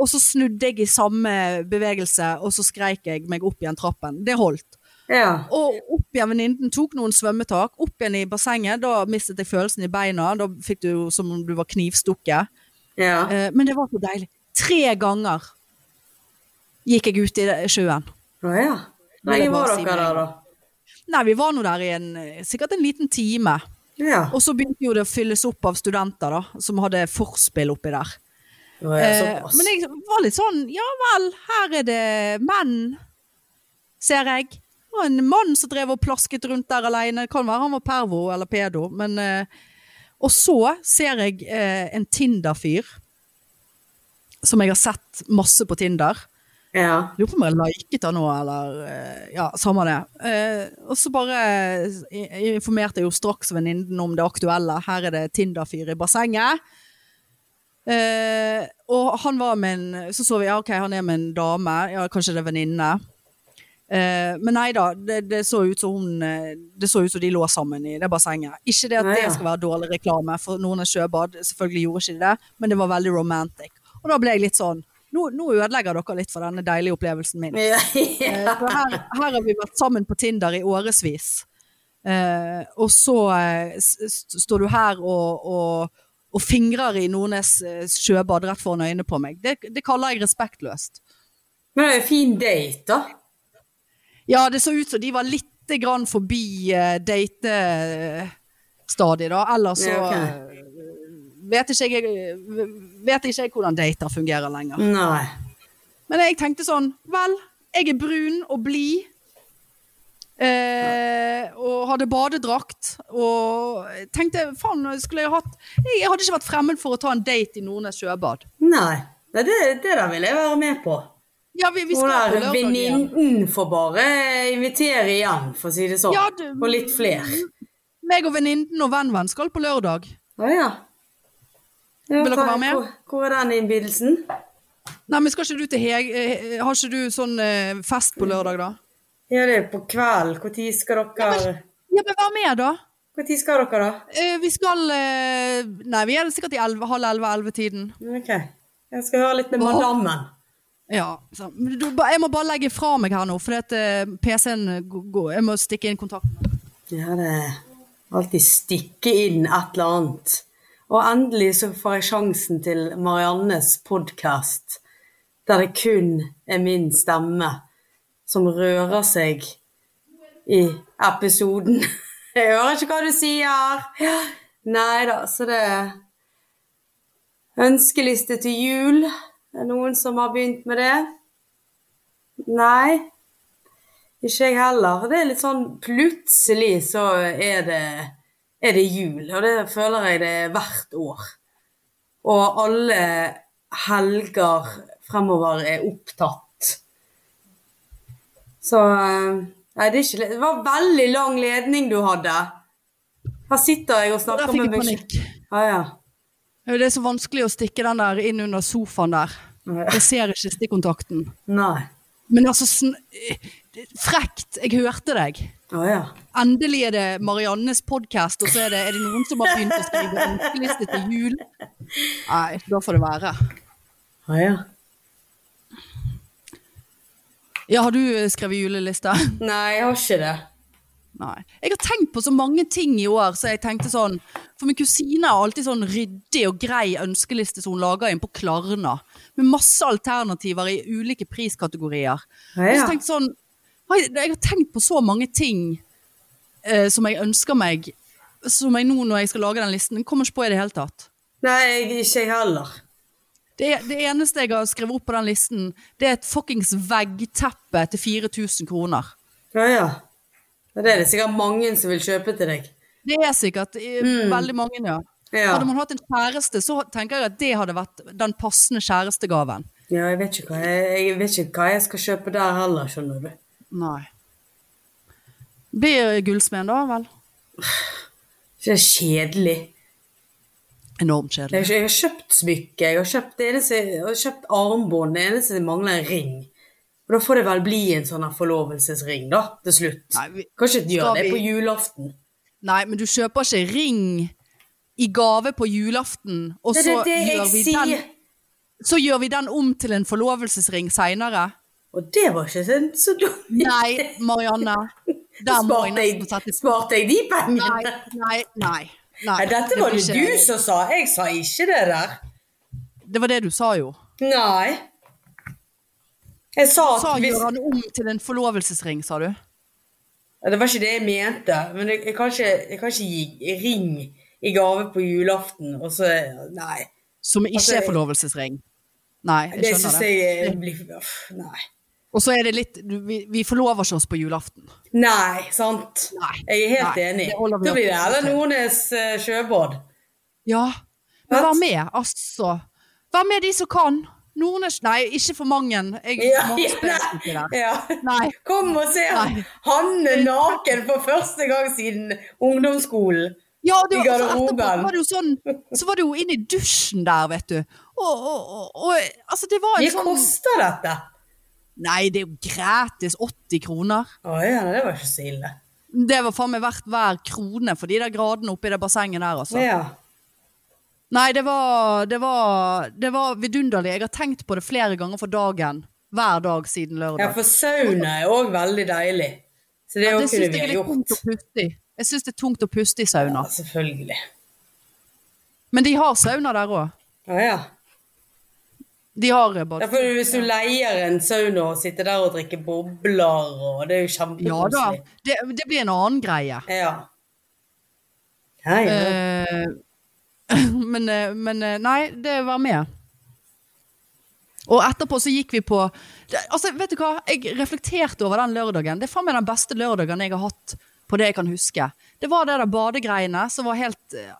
og så snudde jeg i samme bevegelse, og så skreik jeg meg opp igjen trappen. Det holdt. Ja. Og opp igjen venninnen tok noen svømmetak, opp igjen i bassenget. Da mistet jeg følelsen i beina. Da fikk du som om du var knivstukket. Ja. Eh, men det var så deilig. Tre ganger gikk jeg ut i sjøen. Å ja. Hvor lenge var dere der, da? Nei, vi var nå der i en, sikkert en liten time. Ja. Og så begynte jo det å fylles opp av studenter da, som hadde forspill oppi der. Å ja, Eh, såpass. men jeg var litt sånn, ja vel, her er det menn, ser jeg. Det var en mann som drev og plasket rundt der alene. Det kan være han var pervo eller pedo, men eh, Og så ser jeg eh, en Tinder-fyr, som jeg har sett masse på Tinder. Ja. Lurer på om jeg liket han nå, eller Ja, samme det. Eh, og så bare informerte jeg jo straks venninnen om det aktuelle. Her er det Tinder-fyr i bassenget. Eh, og han var med en Så så vi, ja ok, han er med en dame. Ja, kanskje det er venninne. Eh, men nei da, det, det så ut som hun eh, Det så ut som de lå sammen i det bassenget. Ikke det at det skal være dårlig reklame for noen har sjøbad, selvfølgelig gjorde ikke de det, men det var veldig romantic. Og da ble jeg litt sånn Nå, nå ødelegger dere litt for denne deilige opplevelsen min. Ja. (laughs) ja. Uh, her, her har vi vært sammen på Tinder i årevis. Uh, og så uh, står du her og, og, og fingrer i Nordnes eh, sjøbad rett foran øynene på meg. Det, det kaller jeg respektløst. Men det er en fin date, da. Ja, det så ut som de var litt grann forbi uh, datestadiet, da. Ellers så okay. eh, vet, ikke jeg, vet ikke jeg hvordan dater fungerer lenger. Nei. Men jeg tenkte sånn Vel, jeg er brun og blid. Eh, og hadde badedrakt. Og tenkte faen, skulle jeg hatt Jeg hadde ikke vært fremmed for å ta en date i Nordnes sjøbad. Nei. det det, der vil jeg være med på. Ja, vi, vi skal på der venninnen får bare invitere igjen, for å si det sånn. Ja, du- Og litt flere. Meg og venninnen og venn-venn skal på lørdag. Å ja. ja. Vil dere være med? Hvor, hvor er den innbydelsen? Nei, men skal ikke du til Heg... eh, Har ikke du sånn eh, fest på lørdag, da? Ja, det er på kveld. Når skal dere Ja, men vær med, da. Når skal dere, da? Eh, vi skal eh, Nei, vi er det sikkert i 11, halv elleve-ellevetiden. Ok. Jeg skal høre litt med Hva? madammen. Ja. Så, du, jeg må bare legge fra meg her nå, for at, eh, PC-en går Jeg må stikke inn kontakten. Ja, det er alltid stikke inn et eller annet. Og endelig så får jeg sjansen til Mariannes podkast, der det kun er min stemme som rører seg i episoden. (laughs) Jeg hører ikke hva du sier. Nei da, så det er Ønskeliste til jul. Er det noen som har begynt med det? Nei. Ikke jeg heller. Det er litt sånn plutselig så er det, er det jul, og det føler jeg det er hvert år. Og alle helger fremover er opptatt. Så eh, Nei, det ikke. Det var veldig lang ledning du hadde. Her sitter jeg og snakker med meg panikk. Ah, ja. Det er så vanskelig å stikke den der inn under sofaen der. Jeg ser ikke stikkontakten. Nei. Men altså eh, Frekt! Jeg hørte deg. Ah, ja. Endelig er det Mariannes podkast, og så er det, er det noen som har begynt å skrive ønskeliste til jul. Nei, da får det være. Ah, ja. Ja, har du eh, skrevet juleliste? (laughs) Nei, jeg har ikke det. Nei. Jeg har tenkt på så mange ting i år, så jeg tenkte sånn For min kusine har alltid sånn ryddig og grei ønskeliste som hun lager inn på Klarna. Med masse alternativer i ulike priskategorier. Ja, ja. jeg sånn jeg har tenkt på så mange ting eh, som jeg ønsker meg, som jeg nå når jeg skal lage den listen, kommer ikke på i det hele tatt. Nei, ikke jeg heller. Det, det eneste jeg har skrevet opp på den listen, det er et fuckings veggteppe til 4000 kroner. Ja. Ja, Det er det sikkert mange som vil kjøpe til deg. Det er sikkert mm. veldig mange, ja. Ja. Hadde man hatt en kjæreste, så tenker jeg at det hadde vært den passende kjærestegaven. Ja, jeg vet ikke hva jeg, jeg vet ikke hva jeg skal kjøpe der heller, skjønner du. Nei. Blir gullsmeden da, vel? Det er kjedelig. Enormt kjedelig. jeg har kjøpt smykke, jeg har kjøpt, det eneste, jeg har kjøpt armbånd, det eneste som mangler er en ring. Og da får det vel bli en sånn forlovelsesring, da, til slutt. Nei, vi- Kanskje gjøre det vi- på julaften. Nei, men du kjøper ikke ring i gave på julaften, og Det så, det jeg gjør vi sier. den, så gjør vi den om til en forlovelsesring seinere. Og det var ikke så, så dumt. Nei, Marianne. (laughs) Der må jeg, nesten sette sparte jeg de pengene? Nei, nei, nei. Nei. Nei, dette var blir det ikke- du som sa, jeg sa ikke det der. Det var det du sa jo. Nei. Jeg sa Sa hvis, gjør han om til en forlovelsesring, sa du? Det var ikke det jeg mente, men jeg, jeg, kan, ikke, jeg kan ikke gi ring i gave på julaften, og så Nei. Som ikke Altså, er forlovelsesring. Nei, jeg Det skjønner syns det. jeg eh, blir uff, Nei. Og så er det litt vi, vi forlover ikke oss på julaften. Nei, sant. Nei. Jeg er helt Nei, enig. det Da blir det til. Nordnes eh, sjøbad. Ja. Men vær med, altså. Vær med de som kan. Nordnes Nei, ikke for mange. Jeg Ja, ja, ja. Nei. Kom og se Nei. Hanne naken for første gang siden ungdomsskolen. Ja, det, I og så etterpå var det jo sånn Så var det jo inn i dusjen der, vet du. Og, og, og, og altså, det var en Hva sånn koster dette? Nei, det er jo gratis. 80 kroner. Å ja, det var ikke så ille. Det var faen meg verdt hver krone for de der gradene oppi det bassenget der, altså. Ja. Nei, det var, det var, det var vidunderlig. Jeg har tenkt på det flere ganger for dagen. Hver dag siden lørdag. ja, for sauna er òg veldig deilig. Så det Ja, det kunne vi ha gjort. Jeg syns det er tungt å puste i sauna. Ja, selvfølgelig. Men de har sauna der òg. Ja, ja. De har eh, Ja, for hvis du leier en sauna og sitter der og drikker bobler, og det er jo Ja da. Det, det blir en annen greie. Ja. Hei, ja. Eh, (laughs) men, eh, men eh, nei, det var med. Og etterpå så gikk vi på Altså, vet du hva? Jeg reflekterte over den lørdagen. Det er faen meg den beste lørdagen jeg har hatt på det jeg kan huske. Det var det der badegreiene som var helt eh,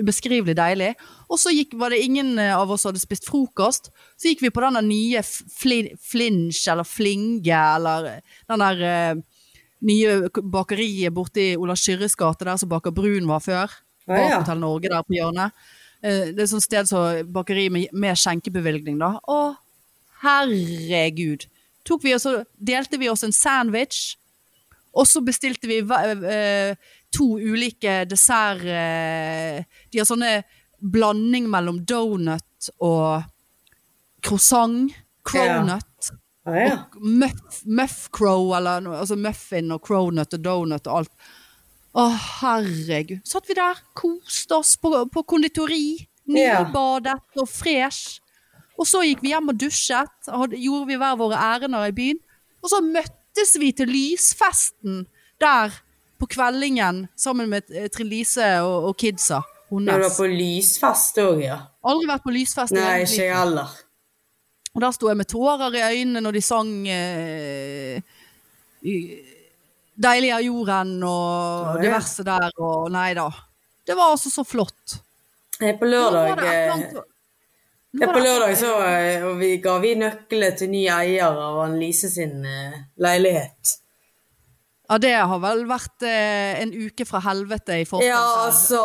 ubeskrivelig deilig. Og så gikk, var det ingen eh, av oss som hadde spist frokost. Så gikk vi på den nye f- Flinch eller Flinge eller eh, den der uh, nye bakeriet borti Ola Skyrres gate der som Baker Brun var før. Bak ja. Hotell Norge der på hjørnet. Uh, Det er sånn sted som bakeri med, med skjenkebevilgning, da. Å, herregud. Tok vi og så delte vi oss en sandwich, og så bestilte vi eh, to ulike dessert... eh, de har sånne blanding mellom donut og croissant. Cronut. Ja, ja. Og muff, muff crow, eller noe, altså muffin og cronut og donut og alt. Å, herregud. Satt vi der, koste oss på, på konditori. Ja. Nybadet og fresh. Og så gikk vi hjem og dusjet, og gjorde vi hver våre ærender i byen. Og så møttes vi til lysfesten der på kveldingen sammen med eh, Trine Lise og, og kidsa. Du var på lysfest òg, ja? Aldri vært på lysfest. Nei, ikke jeg heller. Og der sto jeg med tårer i øynene når de sang eh, Deilig er jorden og Ja, ja. diverse der, og nei da. Det var altså så flott. På lørdag Ja, på lørdag så eh, og vi, ga vi nøkler til ny eier av Annelise sin eh, leilighet. Ja, det har vel vært eh, en uke fra helvete i forkant. Ja, altså-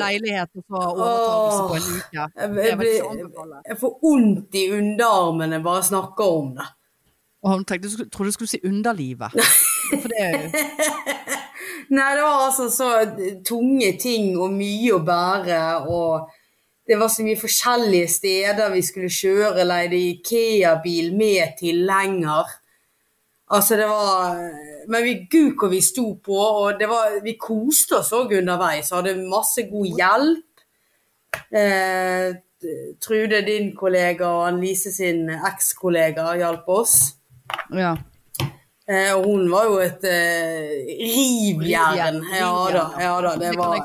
Leilighet og overtakelse på en uke. Det jeg, vil jeg ikke blir- anbefale. jeg får vondt i underarmene bare snakker om det. Og hun tenkte, jeg trodde du skulle si underlivet. For det er jo (laughs) Nei, det var altså så tunge ting og mye å bære, og det var så mye forskjellige steder vi skulle kjøre, leide Ikea-bil med tilhenger. Altså, det var Men vi, gud hvor vi sto på, og var, vi koste oss òg underveis. Hadde masse god hjelp. Eh, Trude, din kollega, og Annelise sin ekskollega hjalp oss. Ja. Eh, og hun var jo et eh, rivjern. Ja da, ja da. Det var,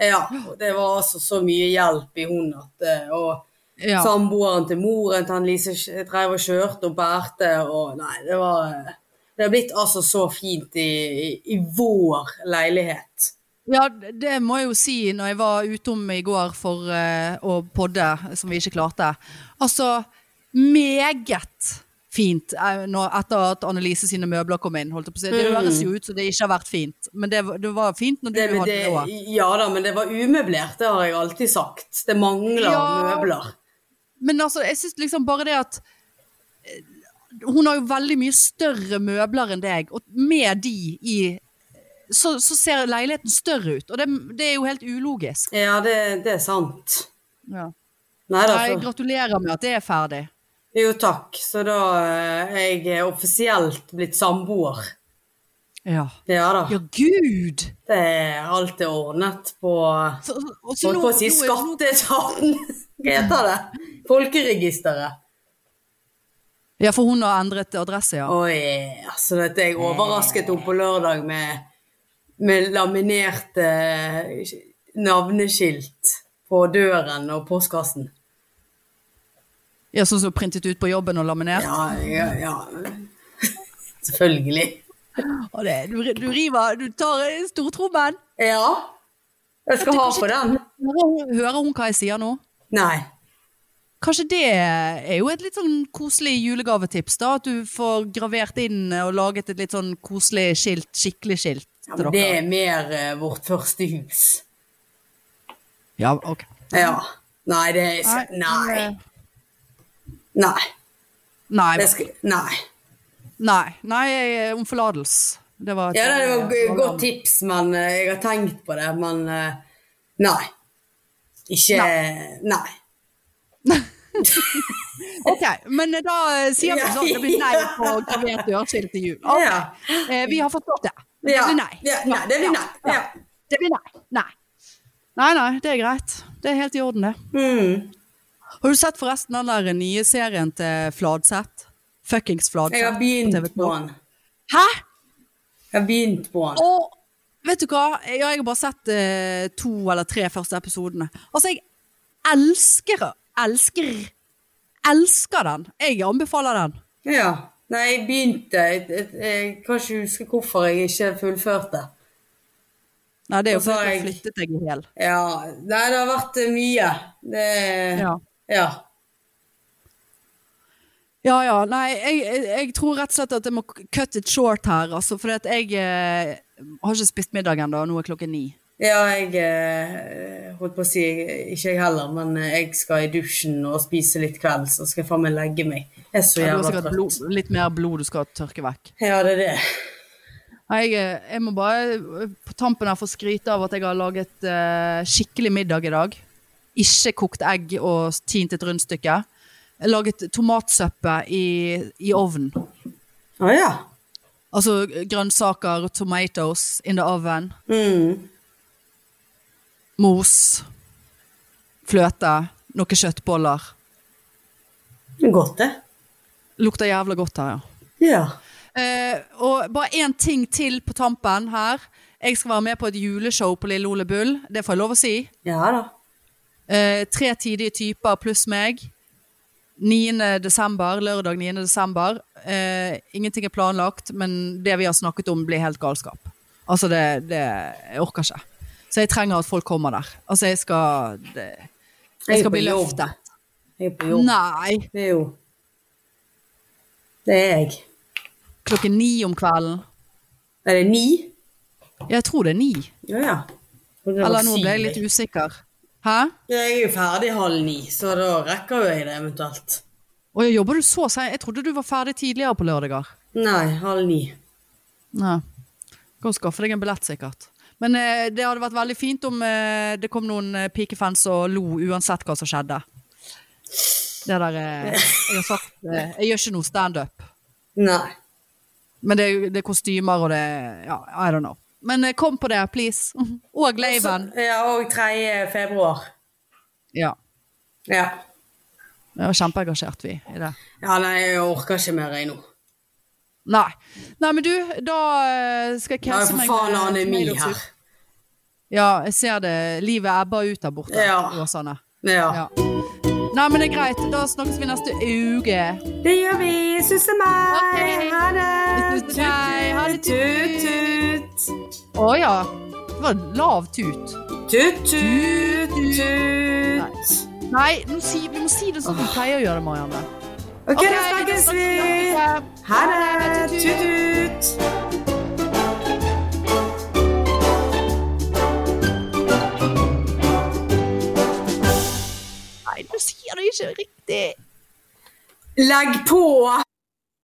ja, det var altså så mye hjelp i hun at eh, Og Ja. samboeren til moren til Lise drev og kjørte og bærte og Nei, det var eh, Det har blitt altså så fint i, i, i vår leilighet. Ja, det må jeg jo si når jeg var utom i går for uh, å podde, som vi ikke klarte. Altså, meget fint eh, etter at Annelise sine møbler kom inn. Holdt jeg på å si. Det Mm. høres jo ut som det ikke har vært fint, men det, det var fint når du Det, hadde det, òg. ja da, men det var umøblert, det har jeg alltid sagt. Det mangler Ja. møbler. Men altså, jeg syns liksom bare det at eh, Hun har jo veldig mye større møbler enn deg, og med de i så, så ser leiligheten større ut, og det, det er jo helt ulogisk. Ja, det, det er sant. Ja. Nei altså. Gratulerer med at det er ferdig. Jo, takk. Så da jeg er jeg offisielt blitt samboer. Ja. Ja da. Ja, gud! Det er alt er ordnet på Så, så Holdt nå- på å si skatteetaten. (laughs) Heter det? Folkeregisteret. Ja, for hun har endret adresse, ja. Oi, altså dette jeg overrasket henne på lørdag med, med laminerte navneskilt på døren og postkassen. Ja sånn som printet ut på jobben og laminert. Ja, ja, ja. (laughs) Selvfølgelig. Og det, du, du river Du tar stortrommen. Ja. Jeg skal ha på den. Hører hun- hva jeg sier nå? Nei. Kanskje det er jo et litt sånn koselig julegavetips, da? At du får gravert inn og laget et litt sånn koselig skilt, skikkelig skilt Ja, til men det er mer uh, vårt første hus. Ja, ok. Ja. Nei, det er ikke Nei. Eh, Nei. Nei, skal, nei. nei, nei, om forlatelse. Det var et- Ja, det var et godt tips, men eh, jeg har tenkt på det, men eh, nei. Ikke Nei. (laughs) Ok, men da eh, sier vi sånn, at det blir nei på gravert dørskilt til jul. Okay. Ja. eh, vi har forstått det. Det blir nei. Ja, nei, det blir nei. Ja. Det blir nei. Nei. Nei, nei, det er greit. Det er helt i orden, det. Mm. Har du sett forresten den der nye serien til Fladseth? Fuckings Fladseth. Jeg har begynt på den. Hæ? Jeg har begynt på den. Og vet du hva? Ja, jeg har bare sett uh, to eller tre første episodene. Altså, jeg elsker, elsker, elsker den. Jeg anbefaler den. Ja. Nei, jeg begynte Jeg, jeg, jeg kan ikke huske hvorfor jeg ikke fullførte. Nei, det er jo fordi du har flyttet deg i hjel. Ja. Nei, det har vært mye. Det Ja. Ja. Ja, ja. Nei, jeg, jeg, tror rett og slett at jeg må cut it short her, altså. For jeg eh, har ikke spist middag ennå, nå er klokken ni. Ja, jeg eh, holdt på å si Ikke jeg heller, men eh, jeg skal i dusjen og spise litt kveld, så skal jeg faen meg legge meg. Jeg er så jævla trøtt. blod, litt mer blod du skal tørke vekk. Ja, det er det. Jeg, eh, jeg må bare eh, på tampen her få skryte av at jeg har laget eh, skikkelig middag i dag. Ikke kokt egg og tint et rundstykke. Jeg laget tomatsuppe i, i ovnen. Å ja. Altså grønnsaker, tomatoes in the oven. Mm. Mos. Fløte. Noen kjøttboller. Er godt, det. Lukter jævla godt her, ja. Ja. Eh, og bare én ting til på tampen her. Jeg skal være med på et juleshow på Lille Ole Bull. Det får jeg lov å si. Ja da. Eh, tre tidige typer pluss meg. 9. desember, lørdag 9. desember. Eh, ingenting er planlagt, men det vi har snakket om, blir helt galskap. Altså, det, det Jeg orker ikke. Så jeg trenger at folk kommer der. Altså, jeg skal det, Jeg skal bli løftet. Jeg er på jobb. Nei! Det er jo Det er jeg. Klokken ni om kvelden. Er det ni? Jeg tror det er ni. Ja ja. Eller nå ble jeg litt usikker. Hæ? Jeg er jo ferdig halv ni, så da rekker jo jeg det eventuelt. Å, jobber du så seint? Jeg trodde du var ferdig tidligere på lørdager. Nei, halv ni. Nei. Kan skaffe deg en billett, sikkert. Men eh, det hadde vært veldig fint om eh, det kom noen eh, pikefans og lo uansett hva som skjedde. Det der eh, Jeg har sagt eh, Jeg gjør ikke noe standup. Nei. Men det, det er kostymer og det Ja, I don't know. Men eh, kom på det, please. (laughs) Og laven. Ja, og 3. februar. Ja. Ja. Vi var kjempeengasjert, vi, i det. Ja, nei, jeg orker ikke mer jeg nå. Nei. Nei, men du, da eh, skal jeg Jeg meg... cancele for faen anemi her. Ja, jeg ser det. Livet ebber ut der borte Ja. Åsane. Ja. Ja. Nei, men det er greit. Da snakkes vi neste uke. Det gjør vi. Susse meg. Ha det. Ha det, Tut, tut. Å ja. Det var lav tut. Tut, tut, tut. Nei, Nei vi må si det som vi pleier å gjøre det, Marianne. Ok, da snakkes vi. Ha det. Tut, du sier det ikke riktig. Legg på.